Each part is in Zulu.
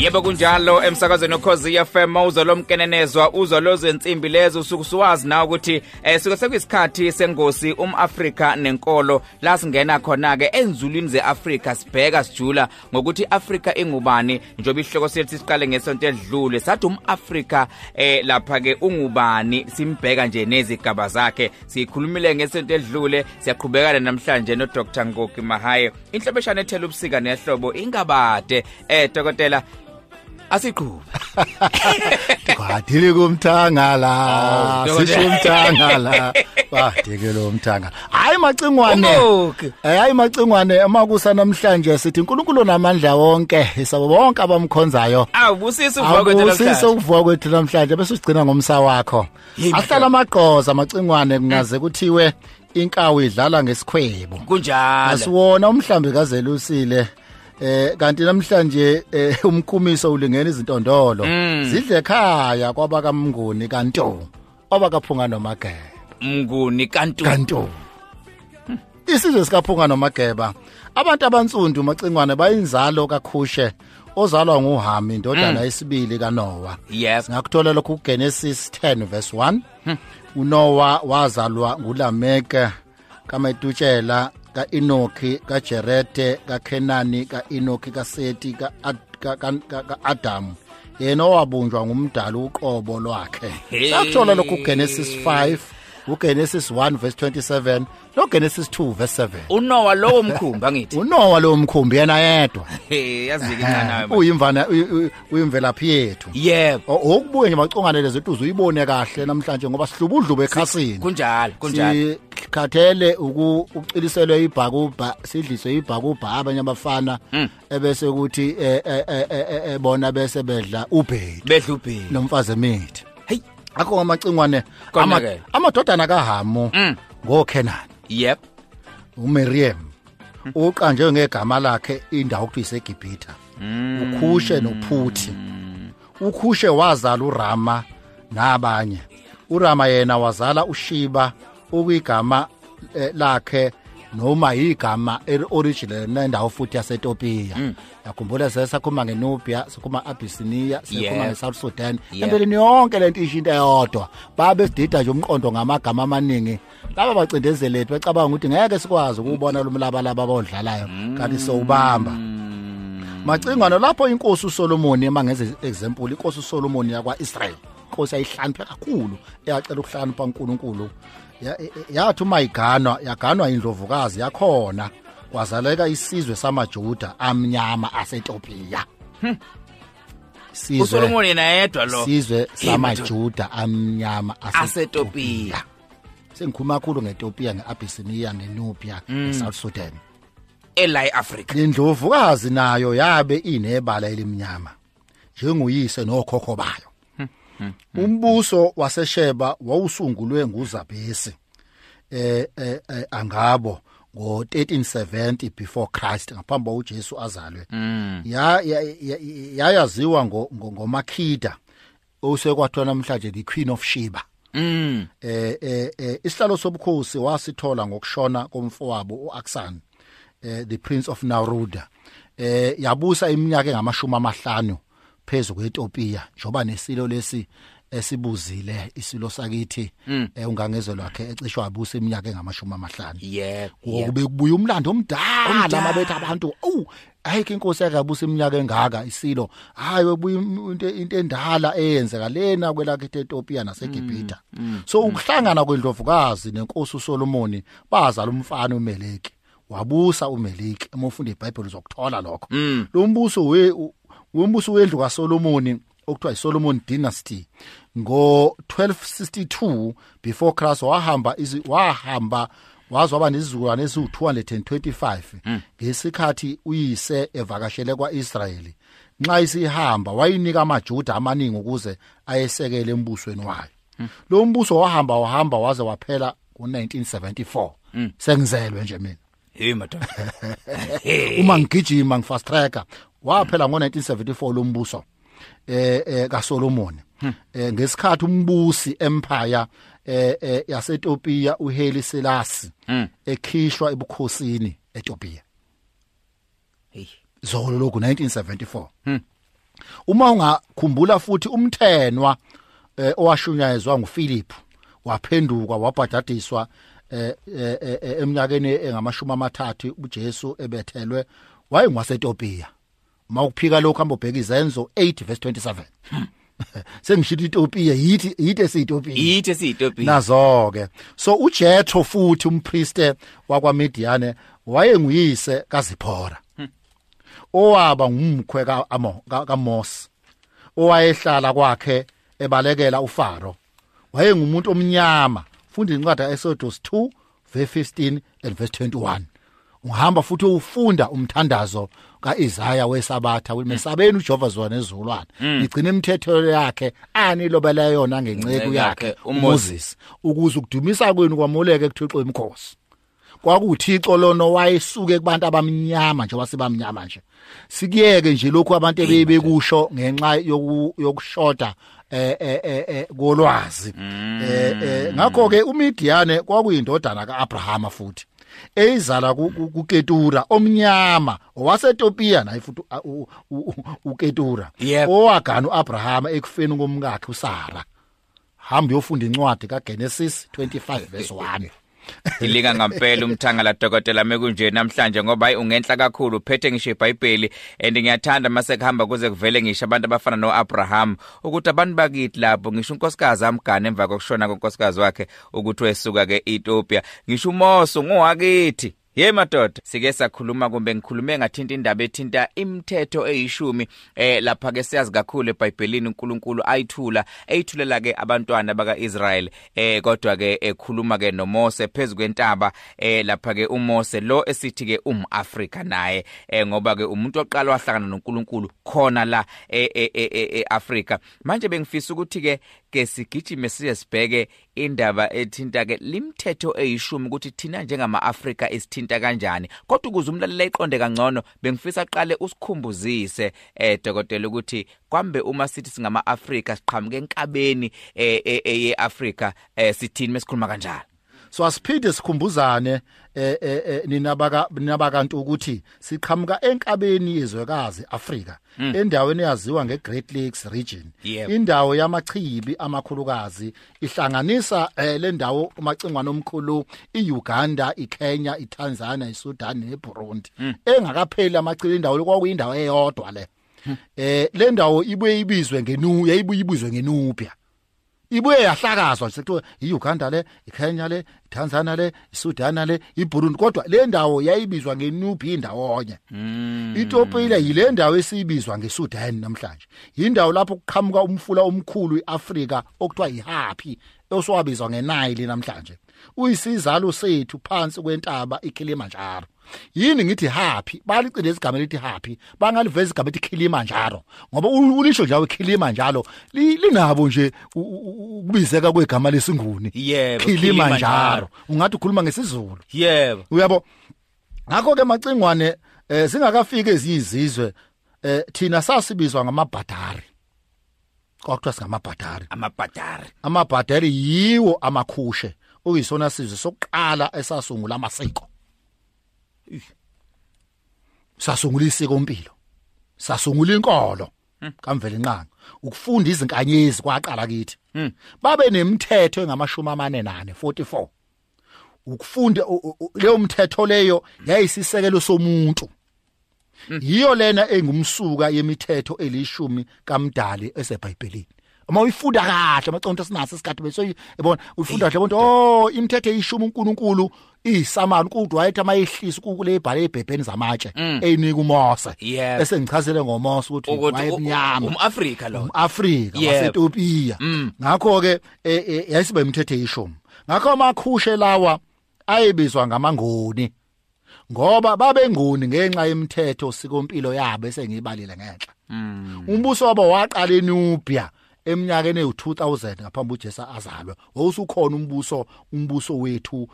Yebo kunjalo emsakazweni okhozi FM uzwa lomkenenezwa uzwa lozo ensimbi lezo usuku suwazi na ukuthi eh suke sekuyisikhathi sengosi umAfrika nenkolo. La singena khona ke enzulwini zeAfrika sibheka sijula ngokuthi Afrika ingubani njoba ihloko sethi siqale ngesonto edlule sathi umAfrika eh lapha ke ungubani simbheka nje nezigaba zakhe. Sikhulumile ngesonto edlule siyaqhubekana namhlanje no Dr Ngoki Mahaye. Inhlobeshana ethela ubusika nehlobo ingabade. Eh dokotela asiqhube. Kwadile kumthangala Hawu, sisho umthangala. Kwadike lo mthangala hayi macingwane. Hayi macingwane amakusa namhlanje sithi uNkulunkulu namandla wonke isabo bonke abamkhonzayo. Awubusisa uvuka kwethu ukuvuka kwethu namhlanje bese usigcina ngomsa wakho. Ahlala amagqoza macingwane kungaze kuthiwe inkawu idlala ngesikhwebo. kunjalo. Asiwona umhlambi kazelusile. Eh kanti namhlanje eh, umkhumiso ulingena izintondolo. Zidle ekhaya kwabakamnguni kanto obakaphunga nomageba. Mnguni kantu kanto isizwe sikaphunga nomageba abantu abantsundu macingwane bayinzalo kakhushe ozalwa nguHami indodana yesibili kaNoah yes. Singakuthola lokhu kuGenesis 10 verse 1 uNoah wazalwa nguLameke kaMetutshela kaEnoki kaJerete kaKenani kaEnoki kaSeti ka- ka- ka- ka- ka-Adam. Yena owabunjwa ngumdala uqobo lwakhe. Hey. sakuthola lokhu kuGenesis 5 uGenesis 1 verse 27 noGenesis 2 verse 7 unowa lowo mkhumba ngithi uNoah lo mkhumbi yena yedwa. Yazike incanayo uyimvana uyi- uyi- uyimvelaphi yethu. Yebo. Okubuye nje macongane lezi zinto uzuyibone kahle namhlanje ngoba sihlubudlube ekhasini. Kunjalo kunjalo. Sikhathele uku- ukuciliselwe ibhakuba sidliswe ibhakuba abanye abafana ebese ukuthi eh, eh, eh, bona bese bedla ubhedu bedla ubhili nomfazi emithi hey. Akho ngamacingwane Khona ama- ke. amadodana kaHamu Mm. ngoKenan yep. uMiriam uqanjwe ngegama lakhe indawo okuthiwa iseGibhitha. Ukhushe nophuthi. Ukhushe wazala uRama nabanye. uRama yena wazala uShiba okuyigama eh, lakhe noma igama original nendawo futhi yaseTopiya yakhumbula sesakhuluma ngeNubia sikhuluma Abyssinia sikhuluma Yeah. ngeSouth Sudan. Yeah. empeleni yonke lento isho into eyodwa babe sidida nje umqondo ngamagama amaningi. Laba bacindezeleti becabanga ukuthi ngeke sikwazi ukubona lo mlabalaba abawudlalayo kanti sowubamba. Macingano lapho inkosi uSolomon emangeze example inkosi uSolomon yakwaIsrael inkosi ayihlampha kakhulu eyacela ukuhlakanipha uNkulunkulu. Ya- e- e- yathi uma iganwa yaganwa indlovukazi yakhona kwazaleka isizwe samaJuda amnyama aseTopiya Isizwe uSolomon yena yedwa lo. isizwe samaJuda amnyama Asetopiya. sengikhuluma kakhulu ngeTopiya ngeAbyssinia neNubia neSouth Sudan. Ela eAfrica indlovukazi nayo yabe inebala elimnyama njenguyise nokhokho bayo. Umbuso wasesheba wawusungulwe nguzabhesi eh eh, eh, angabo ngo 1370 before Christ ngaphambi kwa uJesu azalwe. Ya ya- ya- yayaziwa ngo ngo- ngoMakhida osekwathiwa namhlanje the queen of Sheba. Mm. Eh eh eh, isihlalo sobukhosi wasithola ngokushona komfowabo uAksan eh the prince of Naruda eh yabusa iminyaka engamashumi amahlanu phezulu kweTopiya njoba nesilo lesi esibuzile isilo sakithi eh ungangezwe lwakhe ecishwa abusa iminyaka engamashumi amahlanu. Yep kube kubuya umlando omdala mabethu abantu awu ayike inkosi yakabusa iminyaka engaka isilo. Hayi webuya into into endala eyenzeka lena kwelakhe eTopiya naseGibhitha. So ukuhlangana kwendlovukazi nenkosi uSolomon bazala umfana uMeleki wabusa uMeleki uma ufunda iBhayibheli uzokuthola lokho. Lo mbuso we umbuso wendlu kaSolomon okuthiwa iSolomon dynasty ngo 1262 before Christ wahamba izi wahamba waze waba nezizukulwane eziwu225 ngesikhathi uyise evakashele kwaIsrayeli. Nxa isihamba wayinika amaJuda amaningi ukuze ayesekele embusweni wayo. Lo mbuso wahamba wahamba waze waphela ngo1974 sengizelwe nje mina. Hey madoda uma ngigijima ngifast tracker waphela ngo1974 lo mbuso eh kaSolomon. Eh ngesikhathi umbusi empire eh eh yaseTopiya uHaile Selassie ekhishwa ebukhosini eTopiya. Hey. Zolo lokhu 1974 uma ungakhumbula futhi umthenwa eh, owashunyayezwa nguPhilip waphenduka wabhadadiswa eh, eminyakeni engamashumi amathathu uJesu ebethelwe wayengwaseTopia mawuphika lokho hamba ubheka izenzo 8 verse 27 sengishilo iTopia yithi yithi esiyitopia yithi esiyitopia nazo ke so uJethro futhi umprieste wakwaMidian wayenguyise kaZiphora. Owaba ngumkhwe kaAmo kaMos owayehlala kwakhe ebalekela uFaro. Wayengumuntu omnyama. Funda incwadi kaExodus 2 verse 15 and verse 21 ungahamba futhi ufunda umthandazo kaIsaya wesabatha wemesabeni uJehova zona ezulwane. Igcina imithetho yakhe anilobela yona ngenceke yakhe uMoses ukuze ukudumisa kwenu kwamuleke kuthixo emkhosi kwakuthixo lona wayesuke kubantu abamnyama nje wasebamnyama nje. Sikiyeke nje lokhu abantu ebebekusho ngenxa yokushoda eh eh eh kolwazi. Eh ngakho ke uMidiane kwakuyindodana kaAbrahama futhi. Eyizala kuKetura omnyama owaseTopia naye futhi uKetura owagana uAbraham ekufeni komkakhe uSara. Hamba uyofunda incwadi kaGenesis 25 verse 1 Dilika ngempela umthangala dokotela mekunje namhlanje ngoba hayi ungenhla kakhulu uphethe ngisho iBhayibheli. And ngiyathanda mase kuhamba kuze kuvele ngisho abantu abafana noAbraham. Ukuthi abantu bakithi lapho ngisho unkosikazi amgane emva kokushona konkosikazi wakhe ukuthi wesuka ke Ethiopia. Ngisho uMoso ngowakithi Ye madoda sike sakhuluma kumbe ngikhulume ngathinta indaba ethinta imithetho eyishumi eh lapha ke siyazi kakhulu eBhayibhelini uNkulunkulu ayithula eyithulela ke abantwana bakaIsrael eh kodwa ke ekhuluma ke noMose phezulu kwentaba eh lapha ke uMose lo esithi ke umAfrika naye eh ngoba ke umuntu oqala wahlangana noNkulunkulu khona la eAfrika. Manje bengifisa ukuthi ke ke sigijime siye sibheke indaba ethinta ke limthetho eyishumi ukuthi thina njengama-Afrika isithinta kanjani kodwa ukuze umlalela iqonde kangcono bengifisa aqale usikhumbuzise eh dokotela ukuthi kwambe uma sithi singama-Afrika siqhamuke enkabeni eyeAfrika eh sithini mesikhuluma kanjalo so asiphinde sikhumbuzane eh eh ninabaka ninabakantu ukuthi siqhamuka enkabeni yezwekazi Afrika endaweni eyaziwa ngeGreat Lakes region. Indawo yamachibi amakhulukazi ihlanganisa le ndawo umacingwana omkhulu iUganda iKenya iTanzania iSudan neBurundi. Engakapheli amachibi indawo kwakuyindawo eyodwa le. Eh le ndawo ibuye ibizwe ngenu yayibuye ibizwe ngenubia. Ibuye yahlakazwa sekuthiwa iUganda le iKenya le iTanzania le iSudan le iBurundi kodwa le ndawo yayibizwa ngeNubi indawonye iTopile yile ndawo esibizwa ngeSudan namhlanje. Indawo lapho kuqhamuka umfula omkhulu iAfrika okuthiwa iHappy oswabizwa ngeNile namhlanje. Uyisizalo sethu phansi kwentaba iKilimanjaro. Yini ngithi happy balicinde isigaba lithi happy bangaliveza igama lithi Kilimanjaro. Ngoba ulisho nje Kilimanjaro linabo nje ukubizeka kwegama lesinguni. Yebo Kilimanjaro. Ungathi ukhuluma ngesizulu. Yebo. Uyabo? Ngakho ke macingwane eh singakafika ezizizwe eh thina sasibizwa ngamabhadari kwakuthiwa singamabhadari amabhadari amabhadari yiwo amakhushe okuyisona sizwe sokuqala esasungula amasiko. Sasungula isiko impilo sasungula inkolo. Kamvele inqanga. Ukufunda izinkanyezi kwaqala kithi. Babe nemithetho engamashumi amane nane 44 ukufunda leyo mthetho leyo yayisisekelo somuntu. Yiyo lena engumsuka yemithetho elishumi kamdali eseBhayibhelini. Uma uyifunda kahle amaconto sinaso isikhathi bese yabona? Uyifunda kahle bonke oh imithetho eyishumi uNkulunkulu isamani kude wayethi amayehlisa kule ibhale ebhebheni zamatshe eyinika uMose bese ngichazele ngoMose ukuthi wayemnyama umAfrika lo. umAfrika waseTopia ngakho ke yayisibe imithetho eyishumi. Ngakho amakhushe lawa ayebizwa ngamangoni ngoba babengoni ngenxa yemithetho sikompilo yabo esengibalile ngenhla. Umbuso wabo waqala eNubia eminyakeni ewu2000 ngaphambi uJesu azalwe wawusukhona umbuso umbuso wethu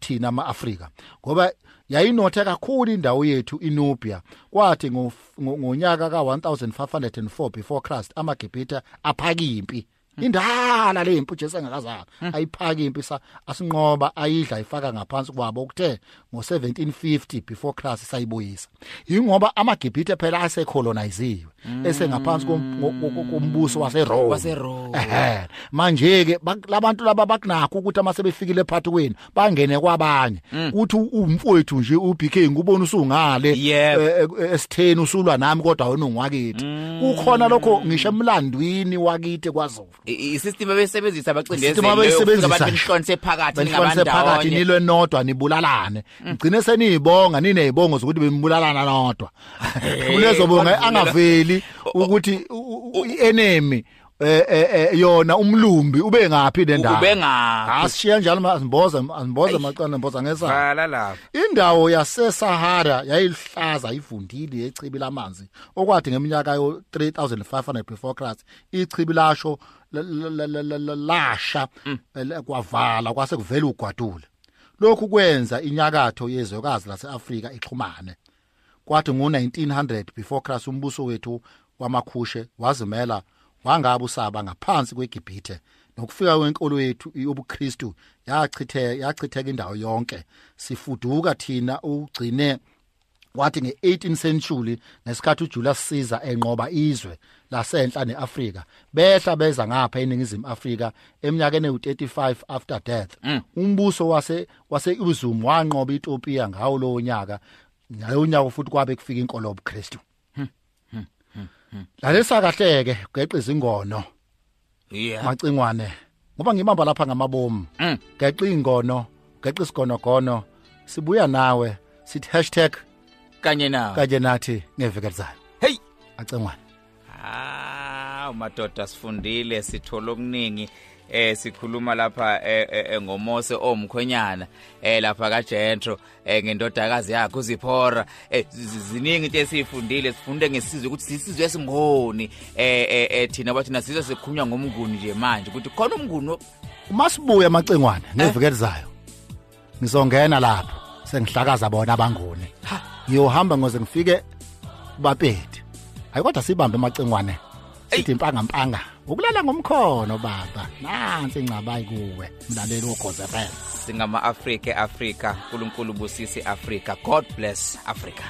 thina amaAfrika. Ngoba yayinothe kakhulu indawo yethu iNubia kwathi ngonyaka ka1504 before Christ amaGibhita aphaka impi indala le impu Jesu engakazalwa ayiphaka impi sa asinqoba ayidla ifaka ngaphansi kwabo. Ukuthe ngo1750 before Christ sayibuyisa ingoba amaGibhithe phela asecoloniziwe esengaphansi kom- kom- kombuso waseRome. WaseRome. ehe. Manje ke labantu laba bakunakho ukuthi ama sebefikile ephathweni bangene kwabanye. Uthi umfowethu nje uBK ngubona usungale? Yebo. eh, eh, esitheni usulwa nami kodwa wena ungwakithi kukhona lokho ngisho emlandwini wakithi kwaZulu. I- i- isystem abesebenzisa abacindezeli abantu benihlonise phakathi benifanise phakathi nilwe nodwa nibulalane. Ngcine seniyibonga ninezibongo zokuthi benibulalana nodwa. Kulezobonga angaveli ukuthi i-enemy eh eh, eh, yona umlumbi ube ngapi le ndawo? ubengaphi asishiya njalo ma- asimboze asimboze macana mboza ngesa vala lapha. Indawo yaseSahara yayihlaza ivundile yechibi lamanzi. Okwathi ngeminyaka yo 3500 before Christ ichibi lasho la- la- la- la- la- lasha eh, kwavala kwase kuvela ugwadule. Lokhu kwenza inyakatho yezwekazi laseAfrika ixhumane. Kwathi ngo1900 before Christ umbuso wethu wamakhushe wazimela wangabe usaba ngaphansi kweGibhithe nokufika kwenkolo yethu yobuKristu yachithe yachitheka indawo yonke. Sifuduka thina ugcine wathi nge18 century ngesikhathi uJulius Caesar enqoba izwe lasenhla neAfrika behla beza ngapha eningizimu Afrika eminyakeni u35 after death. Umbuso wase wase Uzum wanqoba iEthiopia ngawo lo nyaka ngayo nyaka futhi kwabe kufika inkolo yobuKristu. Lalesa kahleke geqa izingono. Yeah. Macingwane ngoba ngibamba lapha ngamabomu. Mm. geqa ingono geqa isigonogono sibuya nawe sithi kanye nawe. kanje nathi ngeveke lizayo hey! Acingwane Ah, madoda sifundile sithola okuningi. Eh sikhuluma lapha eh, eh, eh, ngomose omkhwenyana eh lapha kaJentro eh ngendodakazi yakhe uZiphora. Eh zi- zi- ziningi into esifundile sifunde ngesizwe ukuthi sisizwe esingoni. Eh eh, eh thina bathi nasizwe sekhunywa ngomnguni nje manje ukuthi khona umnguni wo- umasibuya macingwane ngeveke lizayo ngizongena lapho sengihlakaza bona abanguni ngiyohamba ngoze ngifike kubapedi. Hayi kodwa sibambe macingwane sithi impanga mpanga ukulala ngomkhono baba. Nansi ingcabayi kuwe mlaleli wogoze FM singama Africa Africa uNkulunkulu busisi Africa God bless Africa